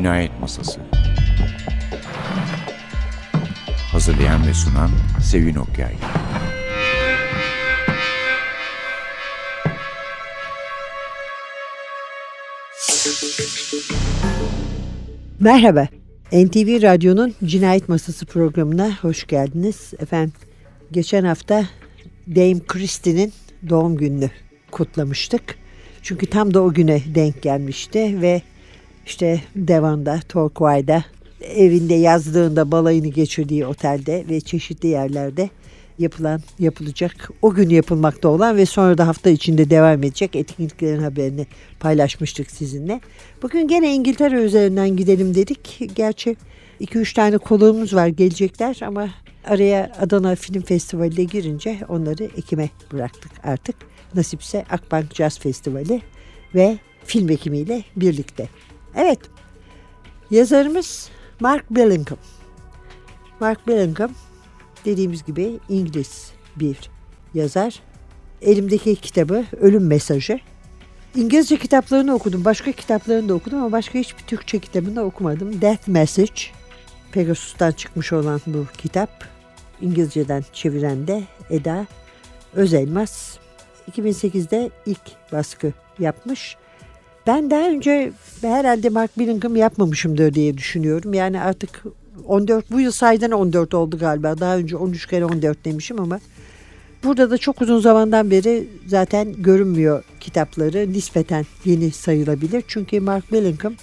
Cinayet Masası Hazırlayan ve sunan Sevin Okyay Merhaba, NTV Radyo'nun Cinayet Masası programına hoş geldiniz. Efendim, geçen hafta Dame Christie'nin doğum gününü kutlamıştık. Çünkü tam da o güne denk gelmişti ve işte Devon'da, Torquay'da, evinde yazdığında balayını geçirdiği otelde ve çeşitli yerlerde yapılan, yapılacak, o gün yapılmakta olan ve sonra da hafta içinde devam edecek etkinliklerin haberini paylaşmıştık sizinle. Bugün gene İngiltere üzerinden gidelim dedik. Gerçi 2-3 tane konuğumuz var gelecekler ama araya Adana Film Festivali'ne girince onları Ekim'e bıraktık artık. Nasipse Akbank Jazz Festivali ve film ekimiyle birlikte. Evet, yazarımız Mark Billingham. Mark Billingham dediğimiz gibi İngiliz bir yazar. Elimdeki kitabı Ölüm Mesajı. İngilizce kitaplarını okudum, başka kitaplarını da okudum ama başka hiçbir Türkçe kitabını da okumadım. Death Message, Pegasus'tan çıkmış olan bu kitap. İngilizceden çeviren de Eda Özelmaz. 2008'de ilk baskı yapmış. Ben daha önce herhalde Mark Billingham yapmamışımdır diye düşünüyorum. Yani artık 14 bu yıl sayeden 14 oldu galiba. Daha önce 13 kere 14 demişim ama burada da çok uzun zamandan beri zaten görünmüyor kitapları. Nispeten yeni sayılabilir. Çünkü Mark Billingham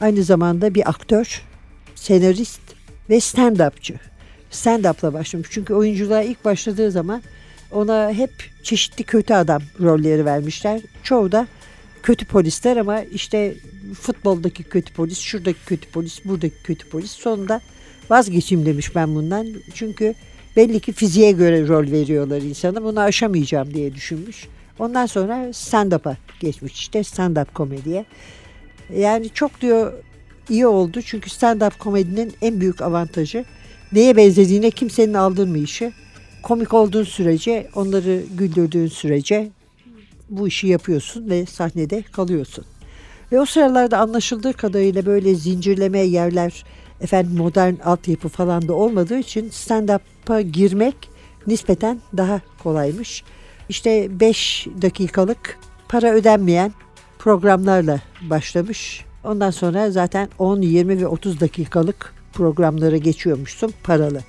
aynı zamanda bir aktör, senarist ve stand-upçı. Stand-up'la başlamış. Çünkü oyunculuğa ilk başladığı zaman ona hep çeşitli kötü adam rolleri vermişler. Çoğu da kötü polisler ama işte futboldaki kötü polis, şuradaki kötü polis, buradaki kötü polis. Sonunda vazgeçeyim demiş ben bundan. Çünkü belli ki fiziğe göre rol veriyorlar insana. Bunu aşamayacağım diye düşünmüş. Ondan sonra stand-up'a geçmiş işte stand-up komediye. Yani çok diyor iyi oldu çünkü stand-up komedinin en büyük avantajı neye benzediğine kimsenin aldırmayışı. Komik olduğun sürece, onları güldürdüğün sürece bu işi yapıyorsun ve sahnede kalıyorsun. Ve o sıralarda anlaşıldığı kadarıyla böyle zincirleme yerler, efendim modern altyapı falan da olmadığı için stand-up'a girmek nispeten daha kolaymış. İşte 5 dakikalık para ödenmeyen programlarla başlamış. Ondan sonra zaten 10, 20 ve 30 dakikalık programlara geçiyormuşsun paralı.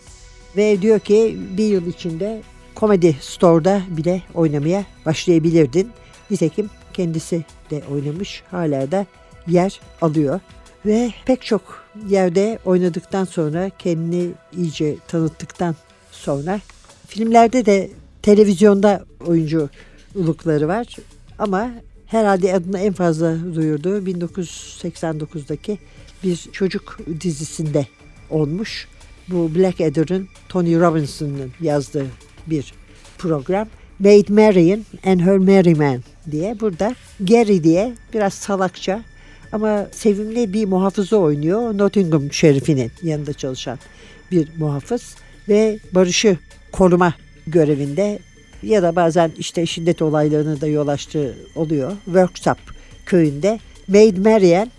Ve diyor ki bir yıl içinde Comedy Store'da bile oynamaya başlayabilirdin. Nitekim kendisi de oynamış. Hala da yer alıyor. Ve pek çok yerde oynadıktan sonra kendini iyice tanıttıktan sonra filmlerde de televizyonda oyunculukları var. Ama herhalde adını en fazla duyurduğu 1989'daki bir çocuk dizisinde olmuş. Bu Blackadder'ın Tony Robinson'ın yazdığı bir program. Maid Marian and Her Merry Man diye burada Gary diye biraz salakça ama sevimli bir muhafızı oynuyor. Nottingham şerifinin yanında çalışan bir muhafız ve barışı koruma görevinde ya da bazen işte şiddet olaylarını da yol açtığı oluyor. Workshop köyünde Maid Marian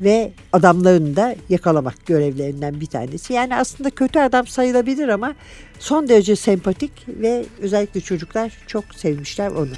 ve adamlarını da yakalamak görevlerinden bir tanesi. Yani aslında kötü adam sayılabilir ama son derece sempatik ve özellikle çocuklar çok sevmişler onu.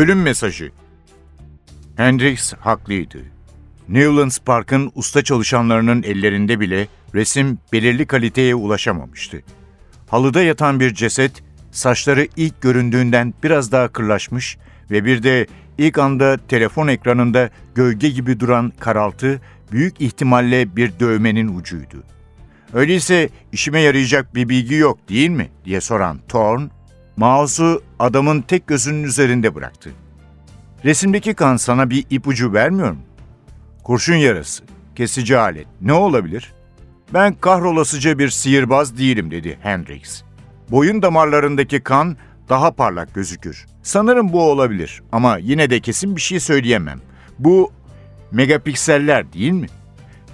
Ölüm mesajı. Hendrix haklıydı. Newlands Park'ın usta çalışanlarının ellerinde bile resim belirli kaliteye ulaşamamıştı. Halıda yatan bir ceset, saçları ilk göründüğünden biraz daha kırlaşmış ve bir de ilk anda telefon ekranında gölge gibi duran karaltı büyük ihtimalle bir dövmenin ucuydu. Öyleyse işime yarayacak bir bilgi yok değil mi diye soran Thorn, mouse'u adamın tek gözünün üzerinde bıraktı. Resimdeki kan sana bir ipucu vermiyor mu? Kurşun yarası, kesici alet, ne olabilir? Ben kahrolasıca bir sihirbaz değilim dedi Hendrix. Boyun damarlarındaki kan daha parlak gözükür. Sanırım bu olabilir ama yine de kesin bir şey söyleyemem. Bu megapikseller değil mi?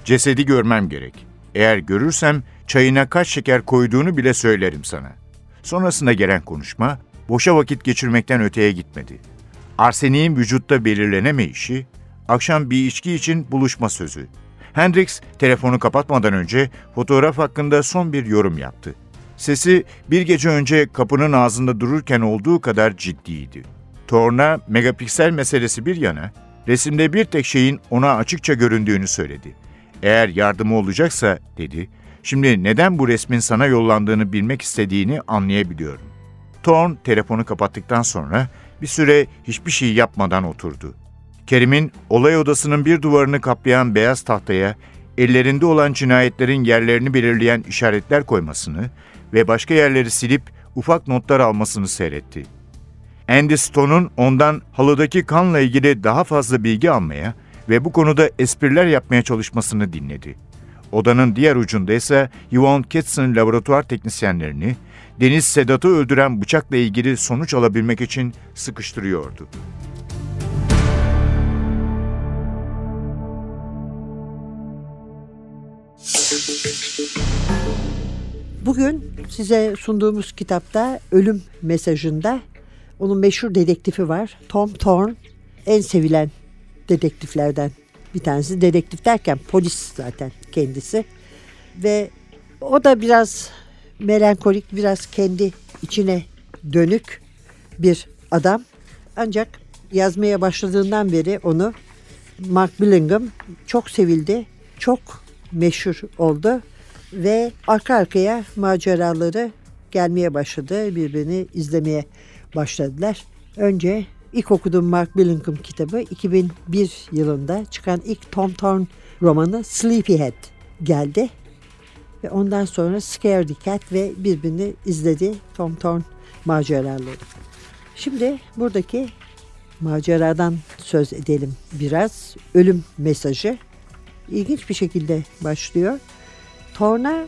Cesedi görmem gerek. Eğer görürsem çayına kaç şeker koyduğunu bile söylerim sana. Sonrasında gelen konuşma boşa vakit geçirmekten öteye gitmedi. Arseniğin vücutta belirlenemeyişi, akşam bir içki için buluşma sözü. Hendrix telefonu kapatmadan önce fotoğraf hakkında son bir yorum yaptı. Sesi bir gece önce kapının ağzında dururken olduğu kadar ciddiydi. Torna megapiksel meselesi bir yana, resimde bir tek şeyin ona açıkça göründüğünü söyledi. Eğer yardımı olacaksa, dedi, şimdi neden bu resmin sana yollandığını bilmek istediğini anlayabiliyorum. Thorn telefonu kapattıktan sonra bir süre hiçbir şey yapmadan oturdu. Kerim'in olay odasının bir duvarını kaplayan beyaz tahtaya ellerinde olan cinayetlerin yerlerini belirleyen işaretler koymasını ve başka yerleri silip ufak notlar almasını seyretti. Andy Stone'un ondan halıdaki kanla ilgili daha fazla bilgi almaya ve bu konuda espriler yapmaya çalışmasını dinledi. Odanın diğer ucunda ise Yvonne Katz'ın laboratuvar teknisyenlerini Deniz Sedat'ı öldüren bıçakla ilgili sonuç alabilmek için sıkıştırıyordu. Bugün size sunduğumuz kitapta ölüm mesajında onun meşhur dedektifi var. Tom Thorne en sevilen dedektiflerden bir tanesi. Dedektif derken polis zaten kendisi. Ve o da biraz melankolik, biraz kendi içine dönük bir adam. Ancak yazmaya başladığından beri onu Mark Billingham çok sevildi, çok meşhur oldu ve arka arkaya maceraları gelmeye başladı. Birbirini izlemeye başladılar. Önce ilk okuduğum Mark Billingham kitabı 2001 yılında çıkan ilk Tom Thorne romanı Sleepyhead geldi. Ve ondan sonra Scaredy Cat ve birbirini izledi Tom Thorne maceraları. Şimdi buradaki maceradan söz edelim biraz. Ölüm mesajı ilginç bir şekilde başlıyor. Torna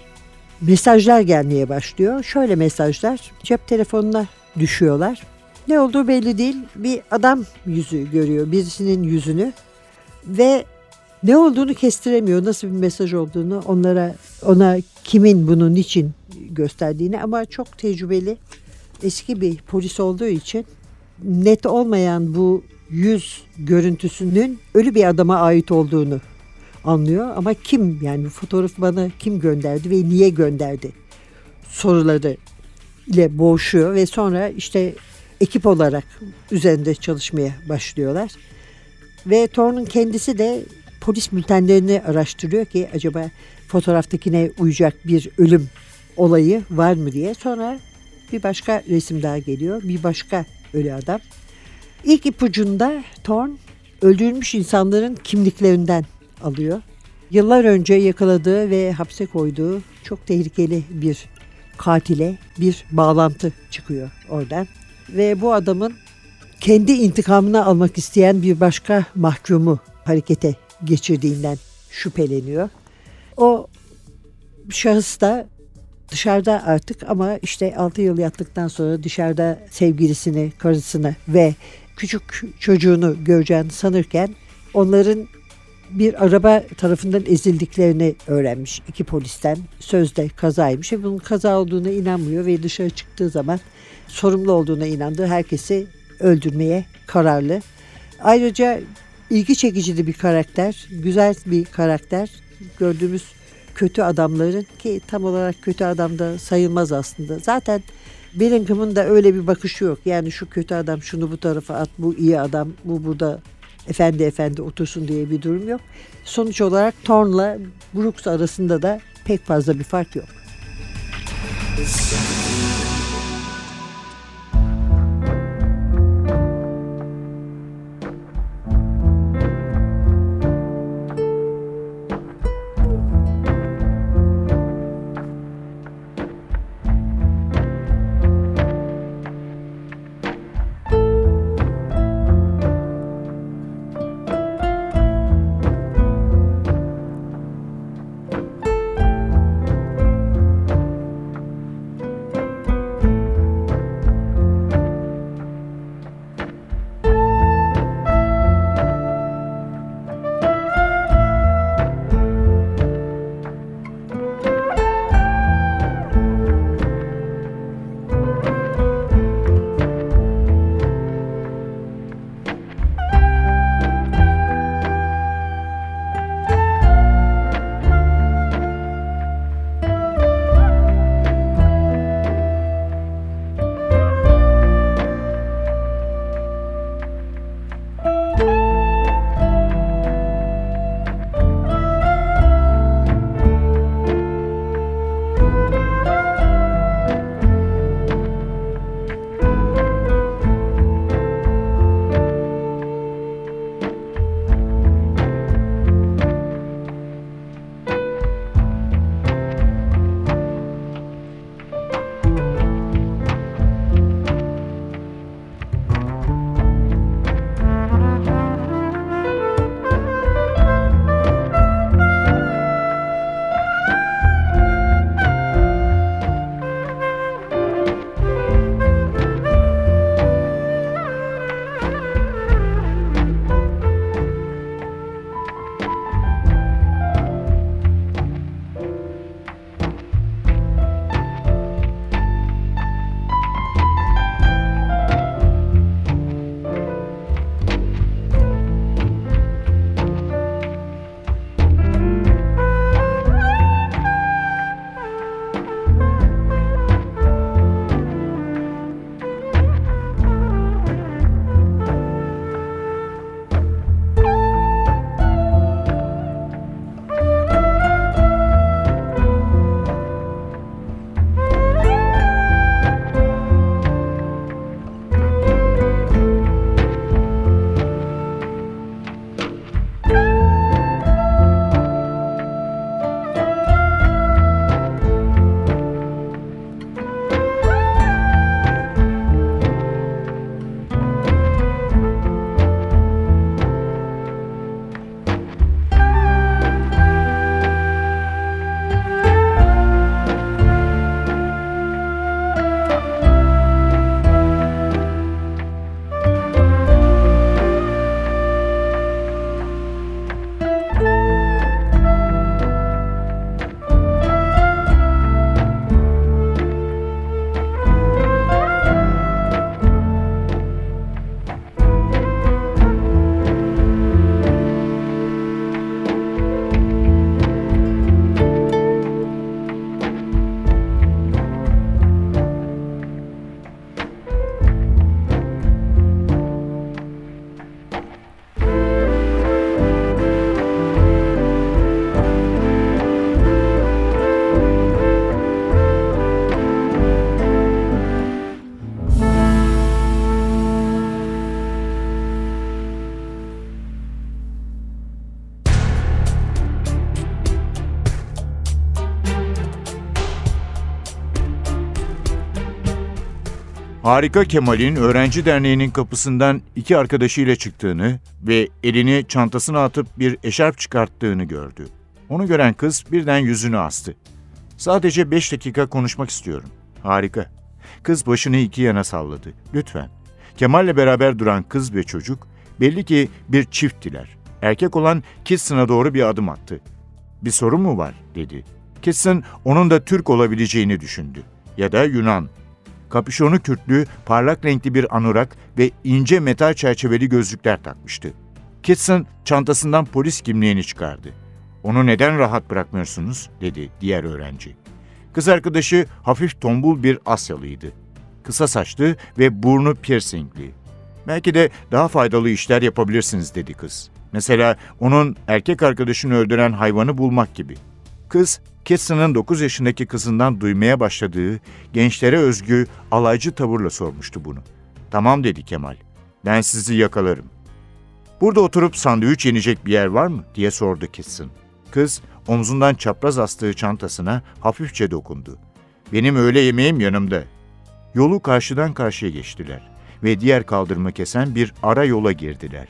mesajlar gelmeye başlıyor. Şöyle mesajlar cep telefonuna düşüyorlar. Ne olduğu belli değil. Bir adam yüzü görüyor. Birisinin yüzünü ve ne olduğunu kestiremiyor. Nasıl bir mesaj olduğunu onlara ona kimin bunun için gösterdiğini ama çok tecrübeli eski bir polis olduğu için net olmayan bu yüz görüntüsünün ölü bir adama ait olduğunu anlıyor ama kim yani bu fotoğrafı bana kim gönderdi ve niye gönderdi soruları ile boğuşuyor ve sonra işte ekip olarak üzerinde çalışmaya başlıyorlar. Ve Thorne'un kendisi de polis bültenlerini araştırıyor ki acaba fotoğraftakine uyacak bir ölüm olayı var mı diye. Sonra bir başka resim daha geliyor. Bir başka ölü adam. İlk ipucunda Thorne öldürülmüş insanların kimliklerinden alıyor. Yıllar önce yakaladığı ve hapse koyduğu çok tehlikeli bir katile bir bağlantı çıkıyor oradan. Ve bu adamın kendi intikamını almak isteyen bir başka mahkumu harekete geçirdiğinden şüpheleniyor. O şahıs da dışarıda artık ama işte 6 yıl yattıktan sonra dışarıda sevgilisini, karısını ve küçük çocuğunu göreceğini sanırken onların bir araba tarafından ezildiklerini öğrenmiş iki polisten. Sözde kazaymış bunun kaza olduğuna inanmıyor ve dışarı çıktığı zaman sorumlu olduğuna inandığı herkesi öldürmeye kararlı. Ayrıca ilgi çekici bir karakter, güzel bir karakter. Gördüğümüz kötü adamların ki tam olarak kötü adam da sayılmaz aslında. Zaten Bellingham'ın da öyle bir bakışı yok. Yani şu kötü adam şunu bu tarafa at, bu iyi adam, bu burada efendi efendi otursun diye bir durum yok. Sonuç olarak Thorne'la Brooks arasında da pek fazla bir fark yok. Harika Kemal'in öğrenci derneğinin kapısından iki arkadaşıyla çıktığını ve elini çantasına atıp bir eşarp çıkarttığını gördü. Onu gören kız birden yüzünü astı. Sadece beş dakika konuşmak istiyorum. Harika. Kız başını iki yana salladı. Lütfen. Kemal'le beraber duran kız ve çocuk belli ki bir çifttiler. Erkek olan Kitson'a doğru bir adım attı. Bir sorun mu var dedi. Kitson onun da Türk olabileceğini düşündü. Ya da Yunan kapüşonu kürklü, parlak renkli bir anurak ve ince metal çerçeveli gözlükler takmıştı. Kitson çantasından polis kimliğini çıkardı. Onu neden rahat bırakmıyorsunuz dedi diğer öğrenci. Kız arkadaşı hafif tombul bir Asyalıydı. kısa saçlı ve burnu piercingli. Belki de daha faydalı işler yapabilirsiniz dedi kız. Mesela onun erkek arkadaşını öldüren hayvanı bulmak gibi. Kız, Kitson'ın 9 yaşındaki kızından duymaya başladığı gençlere özgü alaycı tavırla sormuştu bunu. Tamam dedi Kemal. Ben sizi yakalarım. Burada oturup sandviç yenecek bir yer var mı diye sordu Kitson. Kız omzundan çapraz astığı çantasına hafifçe dokundu. Benim öğle yemeğim yanımda. Yolu karşıdan karşıya geçtiler ve diğer kaldırımı kesen bir ara yola girdiler.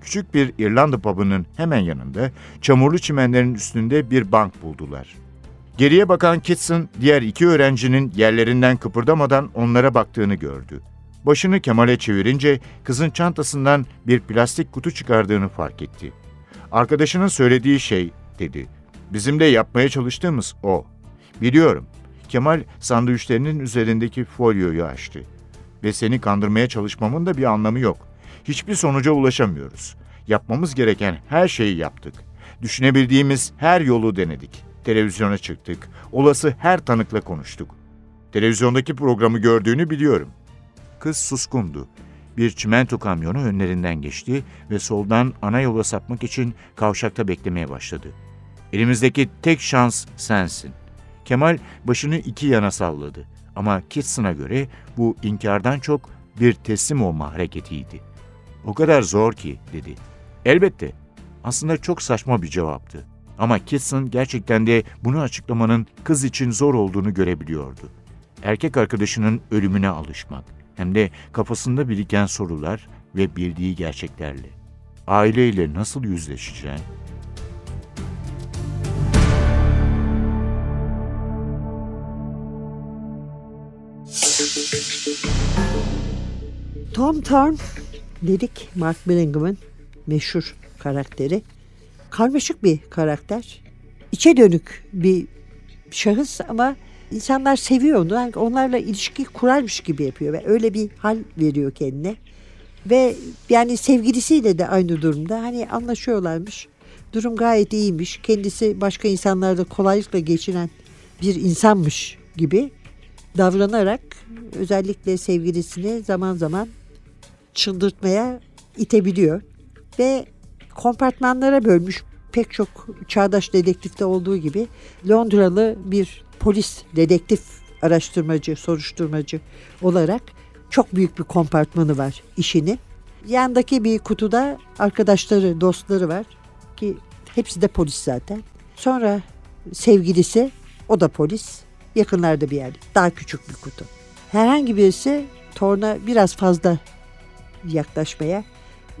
Küçük bir İrlanda pub'ının hemen yanında çamurlu çimenlerin üstünde bir bank buldular. Geriye bakan Kitson diğer iki öğrencinin yerlerinden kıpırdamadan onlara baktığını gördü. Başını Kemal'e çevirince kızın çantasından bir plastik kutu çıkardığını fark etti. Arkadaşının söylediği şey dedi. Bizim de yapmaya çalıştığımız o. Biliyorum. Kemal sandviçlerinin üzerindeki folyoyu açtı. Ve seni kandırmaya çalışmamın da bir anlamı yok. Hiçbir sonuca ulaşamıyoruz. Yapmamız gereken her şeyi yaptık. Düşünebildiğimiz her yolu denedik. Televizyona çıktık. Olası her tanıkla konuştuk. Televizyondaki programı gördüğünü biliyorum. Kız suskundu. Bir çimento kamyonu önlerinden geçti ve soldan ana yola sapmak için kavşakta beklemeye başladı. Elimizdeki tek şans sensin. Kemal başını iki yana salladı. Ama Kitson'a göre bu inkardan çok bir teslim olma hareketiydi. O kadar zor ki dedi. Elbette. Aslında çok saçma bir cevaptı. Ama Kitson gerçekten de bunu açıklamanın kız için zor olduğunu görebiliyordu. Erkek arkadaşının ölümüne alışmak, hem de kafasında biriken sorular ve bildiği gerçeklerle. Aileyle nasıl yüzleşeceğin? Tom Thorne dedik Mark Billingham'ın meşhur karakteri. Karmaşık bir karakter. İçe dönük bir şahıs ama insanlar seviyor onu. Yani onlarla ilişki kurarmış gibi yapıyor ve öyle bir hal veriyor kendine. Ve yani sevgilisiyle de aynı durumda. Hani anlaşıyorlarmış. Durum gayet iyiymiş. Kendisi başka insanlarda kolaylıkla geçinen bir insanmış gibi davranarak özellikle sevgilisini zaman zaman çıldırtmaya itebiliyor. Ve kompartmanlara bölmüş pek çok çağdaş dedektifte olduğu gibi Londralı bir polis dedektif araştırmacı, soruşturmacı olarak çok büyük bir kompartmanı var işini. Yandaki bir kutuda arkadaşları, dostları var ki hepsi de polis zaten. Sonra sevgilisi, o da polis. Yakınlarda bir yerde. Daha küçük bir kutu. Herhangi birisi torna biraz fazla yaklaşmaya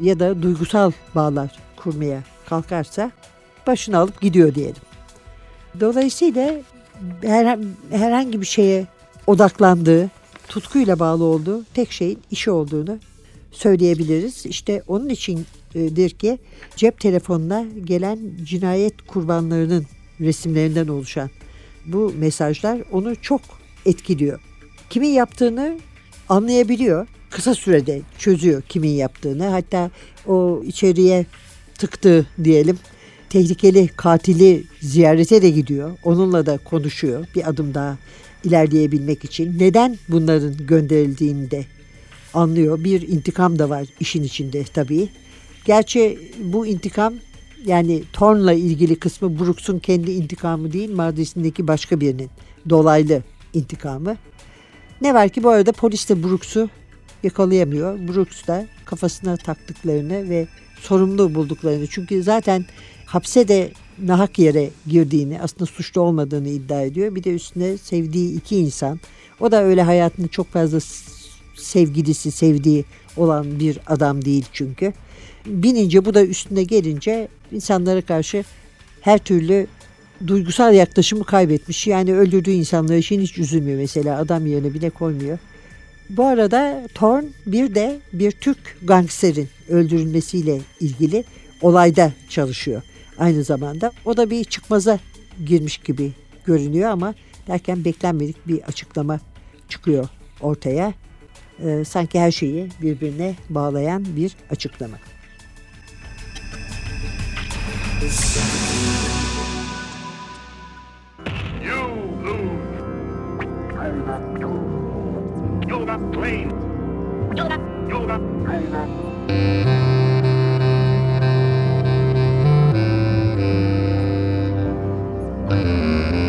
ya da duygusal bağlar kurmaya kalkarsa başını alıp gidiyor diyelim. Dolayısıyla her, herhangi bir şeye odaklandığı, tutkuyla bağlı olduğu tek şeyin işi olduğunu söyleyebiliriz. İşte onun içindir ki cep telefonuna gelen cinayet kurbanlarının resimlerinden oluşan bu mesajlar onu çok etkiliyor. Kimin yaptığını anlayabiliyor. Kısa sürede çözüyor kimin yaptığını. Hatta o içeriye tıktığı diyelim tehlikeli katili ziyarete de gidiyor. Onunla da konuşuyor bir adım daha ilerleyebilmek için. Neden bunların gönderildiğini de anlıyor. Bir intikam da var işin içinde tabii. Gerçi bu intikam yani Thorne'la ilgili kısmı Brooks'un kendi intikamı değil, Mardis'indeki başka birinin dolaylı intikamı. Ne var ki bu arada polis de Brooks'u yakalayamıyor. Brooks da kafasına taktıklarını ve sorumlu bulduklarını. Çünkü zaten hapse de nahak yere girdiğini, aslında suçlu olmadığını iddia ediyor. Bir de üstüne sevdiği iki insan. O da öyle hayatını çok fazla sevgilisi, sevdiği olan bir adam değil çünkü. Binince bu da üstüne gelince insanlara karşı her türlü duygusal yaklaşımı kaybetmiş. Yani öldürdüğü insanlar için hiç üzülmüyor mesela. Adam yerine bile koymuyor. Bu arada Thorn bir de bir Türk gangsterin öldürülmesiyle ilgili olayda çalışıyor aynı zamanda. O da bir çıkmaza girmiş gibi görünüyor ama derken beklenmedik bir açıklama çıkıyor ortaya. Ee, sanki her şeyi birbirine bağlayan bir açıklama. Yoga. Yoga. Yoga. Yoga.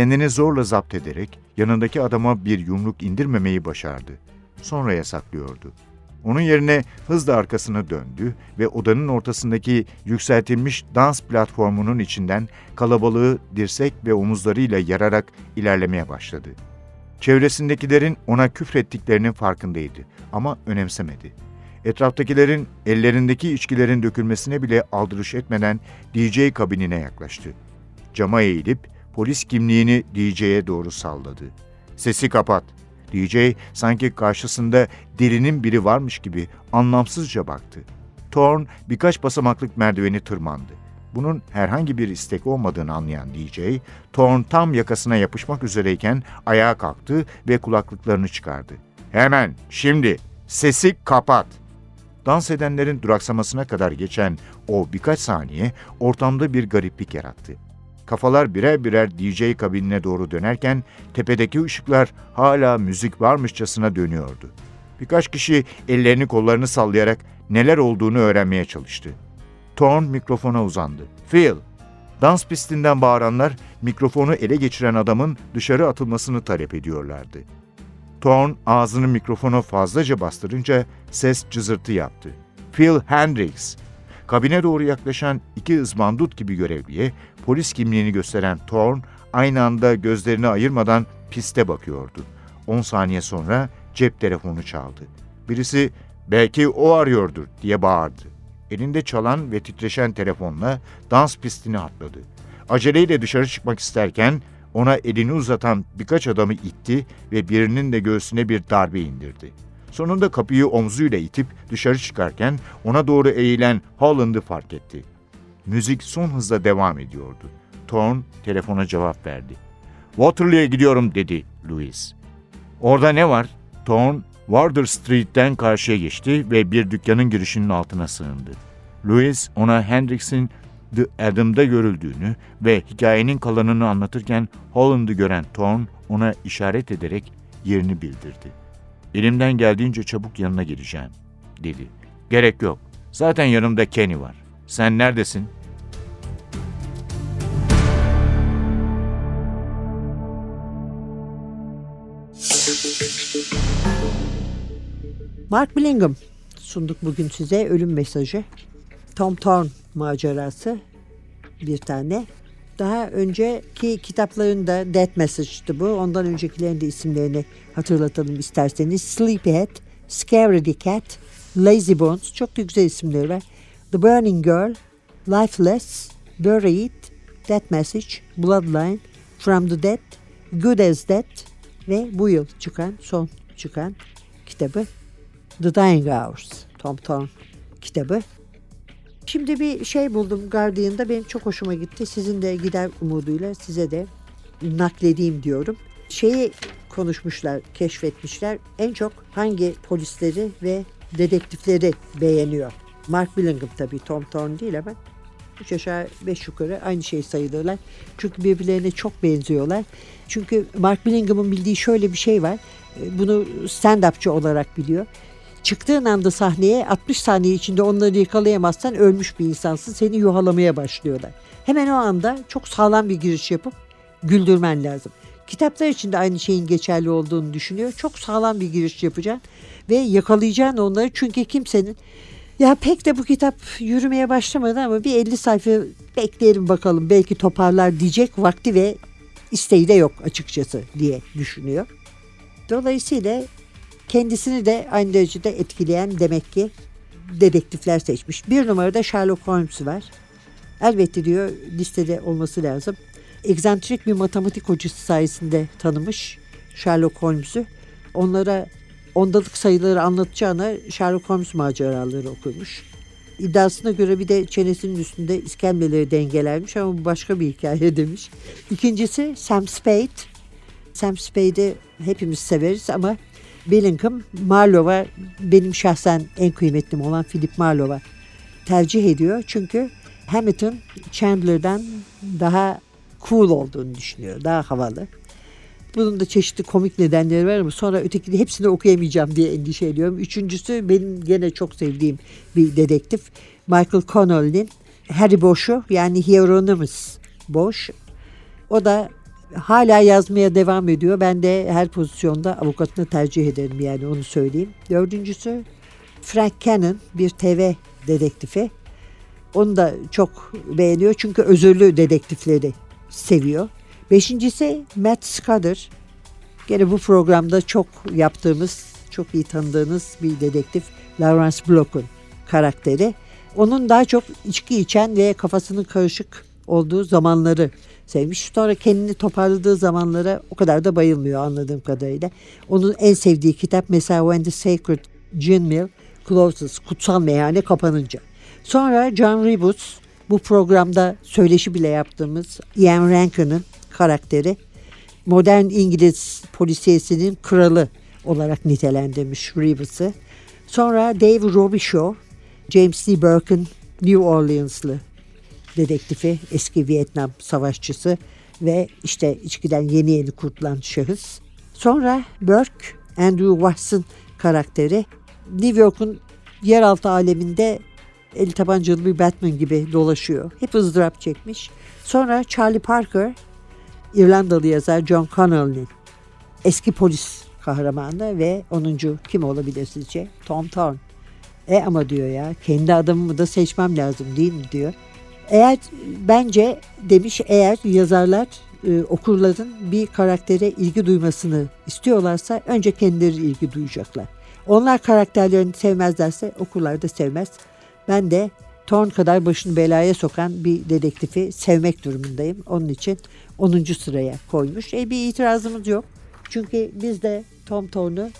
Kendini zorla zapt ederek yanındaki adama bir yumruk indirmemeyi başardı. Sonra yasaklıyordu. Onun yerine hızla arkasını döndü ve odanın ortasındaki yükseltilmiş dans platformunun içinden kalabalığı dirsek ve omuzlarıyla yararak ilerlemeye başladı. Çevresindekilerin ona küfrettiklerinin farkındaydı ama önemsemedi. Etraftakilerin ellerindeki içkilerin dökülmesine bile aldırış etmeden DJ kabinine yaklaştı. Cama eğilip polis kimliğini DJ'ye doğru salladı. Sesi kapat. DJ sanki karşısında derinin biri varmış gibi anlamsızca baktı. Thorn birkaç basamaklık merdiveni tırmandı. Bunun herhangi bir istek olmadığını anlayan DJ, Thorn tam yakasına yapışmak üzereyken ayağa kalktı ve kulaklıklarını çıkardı. Hemen, şimdi, sesi kapat. Dans edenlerin duraksamasına kadar geçen o birkaç saniye ortamda bir gariplik yarattı. Kafalar birer birer DJ kabinine doğru dönerken tepedeki ışıklar hala müzik varmışçasına dönüyordu. Birkaç kişi ellerini kollarını sallayarak neler olduğunu öğrenmeye çalıştı. Thorn mikrofona uzandı. Phil! Dans pistinden bağıranlar mikrofonu ele geçiren adamın dışarı atılmasını talep ediyorlardı. Thorn ağzını mikrofona fazlaca bastırınca ses cızırtı yaptı. Phil Hendricks! Kabine doğru yaklaşan iki ızbandut gibi görevliye polis kimliğini gösteren Thorn aynı anda gözlerini ayırmadan piste bakıyordu. 10 saniye sonra cep telefonu çaldı. Birisi belki o arıyordur diye bağırdı. Elinde çalan ve titreşen telefonla dans pistini atladı. Aceleyle dışarı çıkmak isterken ona elini uzatan birkaç adamı itti ve birinin de göğsüne bir darbe indirdi. Sonunda kapıyı omzuyla itip dışarı çıkarken ona doğru eğilen Holland'ı fark etti. Müzik son hızla devam ediyordu. Thorn telefona cevap verdi. Waterloo'ya gidiyorum dedi Louis. Orada ne var? Thorn Wardour Street'ten karşıya geçti ve bir dükkanın girişinin altına sığındı. Louis ona Hendricks'in The Adam'da görüldüğünü ve hikayenin kalanını anlatırken Holland'ı gören Thorn ona işaret ederek yerini bildirdi. Elimden geldiğince çabuk yanına geleceğim, dedi. Gerek yok. Zaten yanımda Kenny var. Sen neredesin? Mark Billingham sunduk bugün size ölüm mesajı. Tom Thorne macerası bir tane. Daha önceki kitaplarında Death Message'dı bu. Ondan öncekilerin de isimlerini hatırlatalım isterseniz. Sleepyhead, Scaredy Cat, Lazy Bones çok da güzel isimleri var. The Burning Girl, Lifeless, Buried, Death Message, Bloodline, From the Dead, Good as Dead ve bu yıl çıkan, son çıkan kitabı The Dying Hours, Tom Thorne kitabı. Şimdi bir şey buldum Guardian'da benim çok hoşuma gitti. Sizin de gider umuduyla size de nakledeyim diyorum. Şeyi konuşmuşlar, keşfetmişler. En çok hangi polisleri ve dedektifleri beğeniyor. Mark Billingham tabii Tom Thorne değil ama üç aşağı beş yukarı aynı şey sayılırlar. Çünkü birbirlerine çok benziyorlar. Çünkü Mark Billingham'ın bildiği şöyle bir şey var. Bunu stand-upçı olarak biliyor. Çıktığın anda sahneye 60 saniye içinde onları yakalayamazsan ölmüş bir insansın. Seni yuhalamaya başlıyorlar. Hemen o anda çok sağlam bir giriş yapıp güldürmen lazım. Kitaplar için de aynı şeyin geçerli olduğunu düşünüyor. Çok sağlam bir giriş yapacaksın ve yakalayacaksın onları. Çünkü kimsenin ya pek de bu kitap yürümeye başlamadı ama bir 50 sayfa bekleyelim bakalım belki toparlar diyecek vakti ve isteği de yok açıkçası diye düşünüyor. Dolayısıyla kendisini de aynı derecede etkileyen demek ki dedektifler seçmiş. Bir numarada Sherlock Holmes var. Elbette diyor listede olması lazım. Egzantrik bir matematik hocası sayesinde tanımış Sherlock Holmes'u. Onlara ondalık sayıları anlatacağına Sherlock Holmes maceraları okumuş. İddiasına göre bir de çenesinin üstünde iskemleleri dengelermiş ama bu başka bir hikaye demiş. İkincisi Sam Spade. Sam Spade'i hepimiz severiz ama Bellingham Marlowe'a benim şahsen en kıymetlim olan Philip Marlowe'a tercih ediyor. Çünkü Hamilton Chandler'dan daha cool olduğunu düşünüyor. Daha havalı. Bunun da çeşitli komik nedenleri var ama sonra ötekini hepsini okuyamayacağım diye endişe ediyorum. Üçüncüsü benim gene çok sevdiğim bir dedektif. Michael Connelly'nin Harry Bosch'u yani Hieronymus Bosch. O da hala yazmaya devam ediyor. Ben de her pozisyonda avukatını tercih ederim yani onu söyleyeyim. Dördüncüsü Frank Cannon bir TV dedektifi. Onu da çok beğeniyor çünkü özürlü dedektifleri seviyor. Beşincisi Matt Scudder. Gene bu programda çok yaptığımız, çok iyi tanıdığınız bir dedektif Lawrence Block'un karakteri. Onun daha çok içki içen ve kafasının karışık olduğu zamanları sevmiş. Sonra kendini toparladığı zamanlara o kadar da bayılmıyor anladığım kadarıyla. Onun en sevdiği kitap mesela When the Sacred Gin Mill Closes, Kutsal Meyhane kapanınca. Sonra John Rebus, bu programda söyleşi bile yaptığımız Ian Rankin'ın karakteri modern İngiliz polisiyesinin kralı olarak nitelendirmiş Rebus'ı. Sonra Dave Robichaud, James Lee Burke'ın New Orleans'lı dedektifi, eski Vietnam savaşçısı ve işte içkiden yeni yeni kurtulan şahıs. Sonra Burke, Andrew Watson karakteri New York'un yeraltı aleminde el tabancalı bir Batman gibi dolaşıyor. Hep ızdırap çekmiş. Sonra Charlie Parker, İrlandalı yazar John Connelly'nin eski polis kahramanı ve 10. kim olabilir sizce? Tom Thorne. E ama diyor ya kendi adamımı da seçmem lazım değil mi diyor. Eğer bence demiş eğer yazarlar e, okurların bir karaktere ilgi duymasını istiyorlarsa önce kendileri ilgi duyacaklar. Onlar karakterlerini sevmezlerse okurlar da sevmez. Ben de Thorne kadar başını belaya sokan bir dedektifi sevmek durumundayım. Onun için 10. sıraya koymuş. E bir itirazımız yok. Çünkü biz de Tom Thorne'u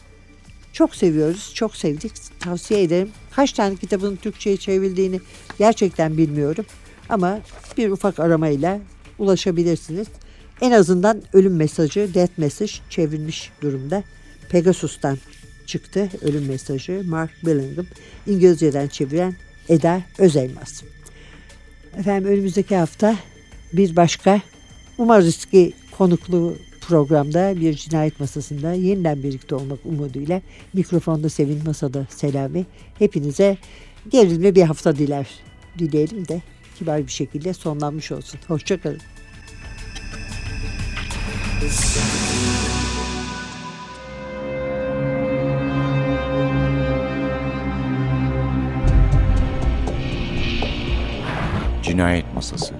çok seviyoruz, çok sevdik. Tavsiye ederim. Kaç tane kitabın Türkçe'ye çevrildiğini gerçekten bilmiyorum. Ama bir ufak aramayla ulaşabilirsiniz. En azından ölüm mesajı, death message çevrilmiş durumda. Pegasus'tan çıktı ölüm mesajı. Mark Billingham İngilizceden çeviren Eda Özelmaz. Efendim önümüzdeki hafta bir başka umarız ki konuklu programda bir cinayet masasında yeniden birlikte olmak umuduyla mikrofonda Sevin Masada Selami. Hepinize gerilimli bir hafta diler dileyelim de kibar bir şekilde sonlanmış olsun. Hoşçakalın. Cinayet Masası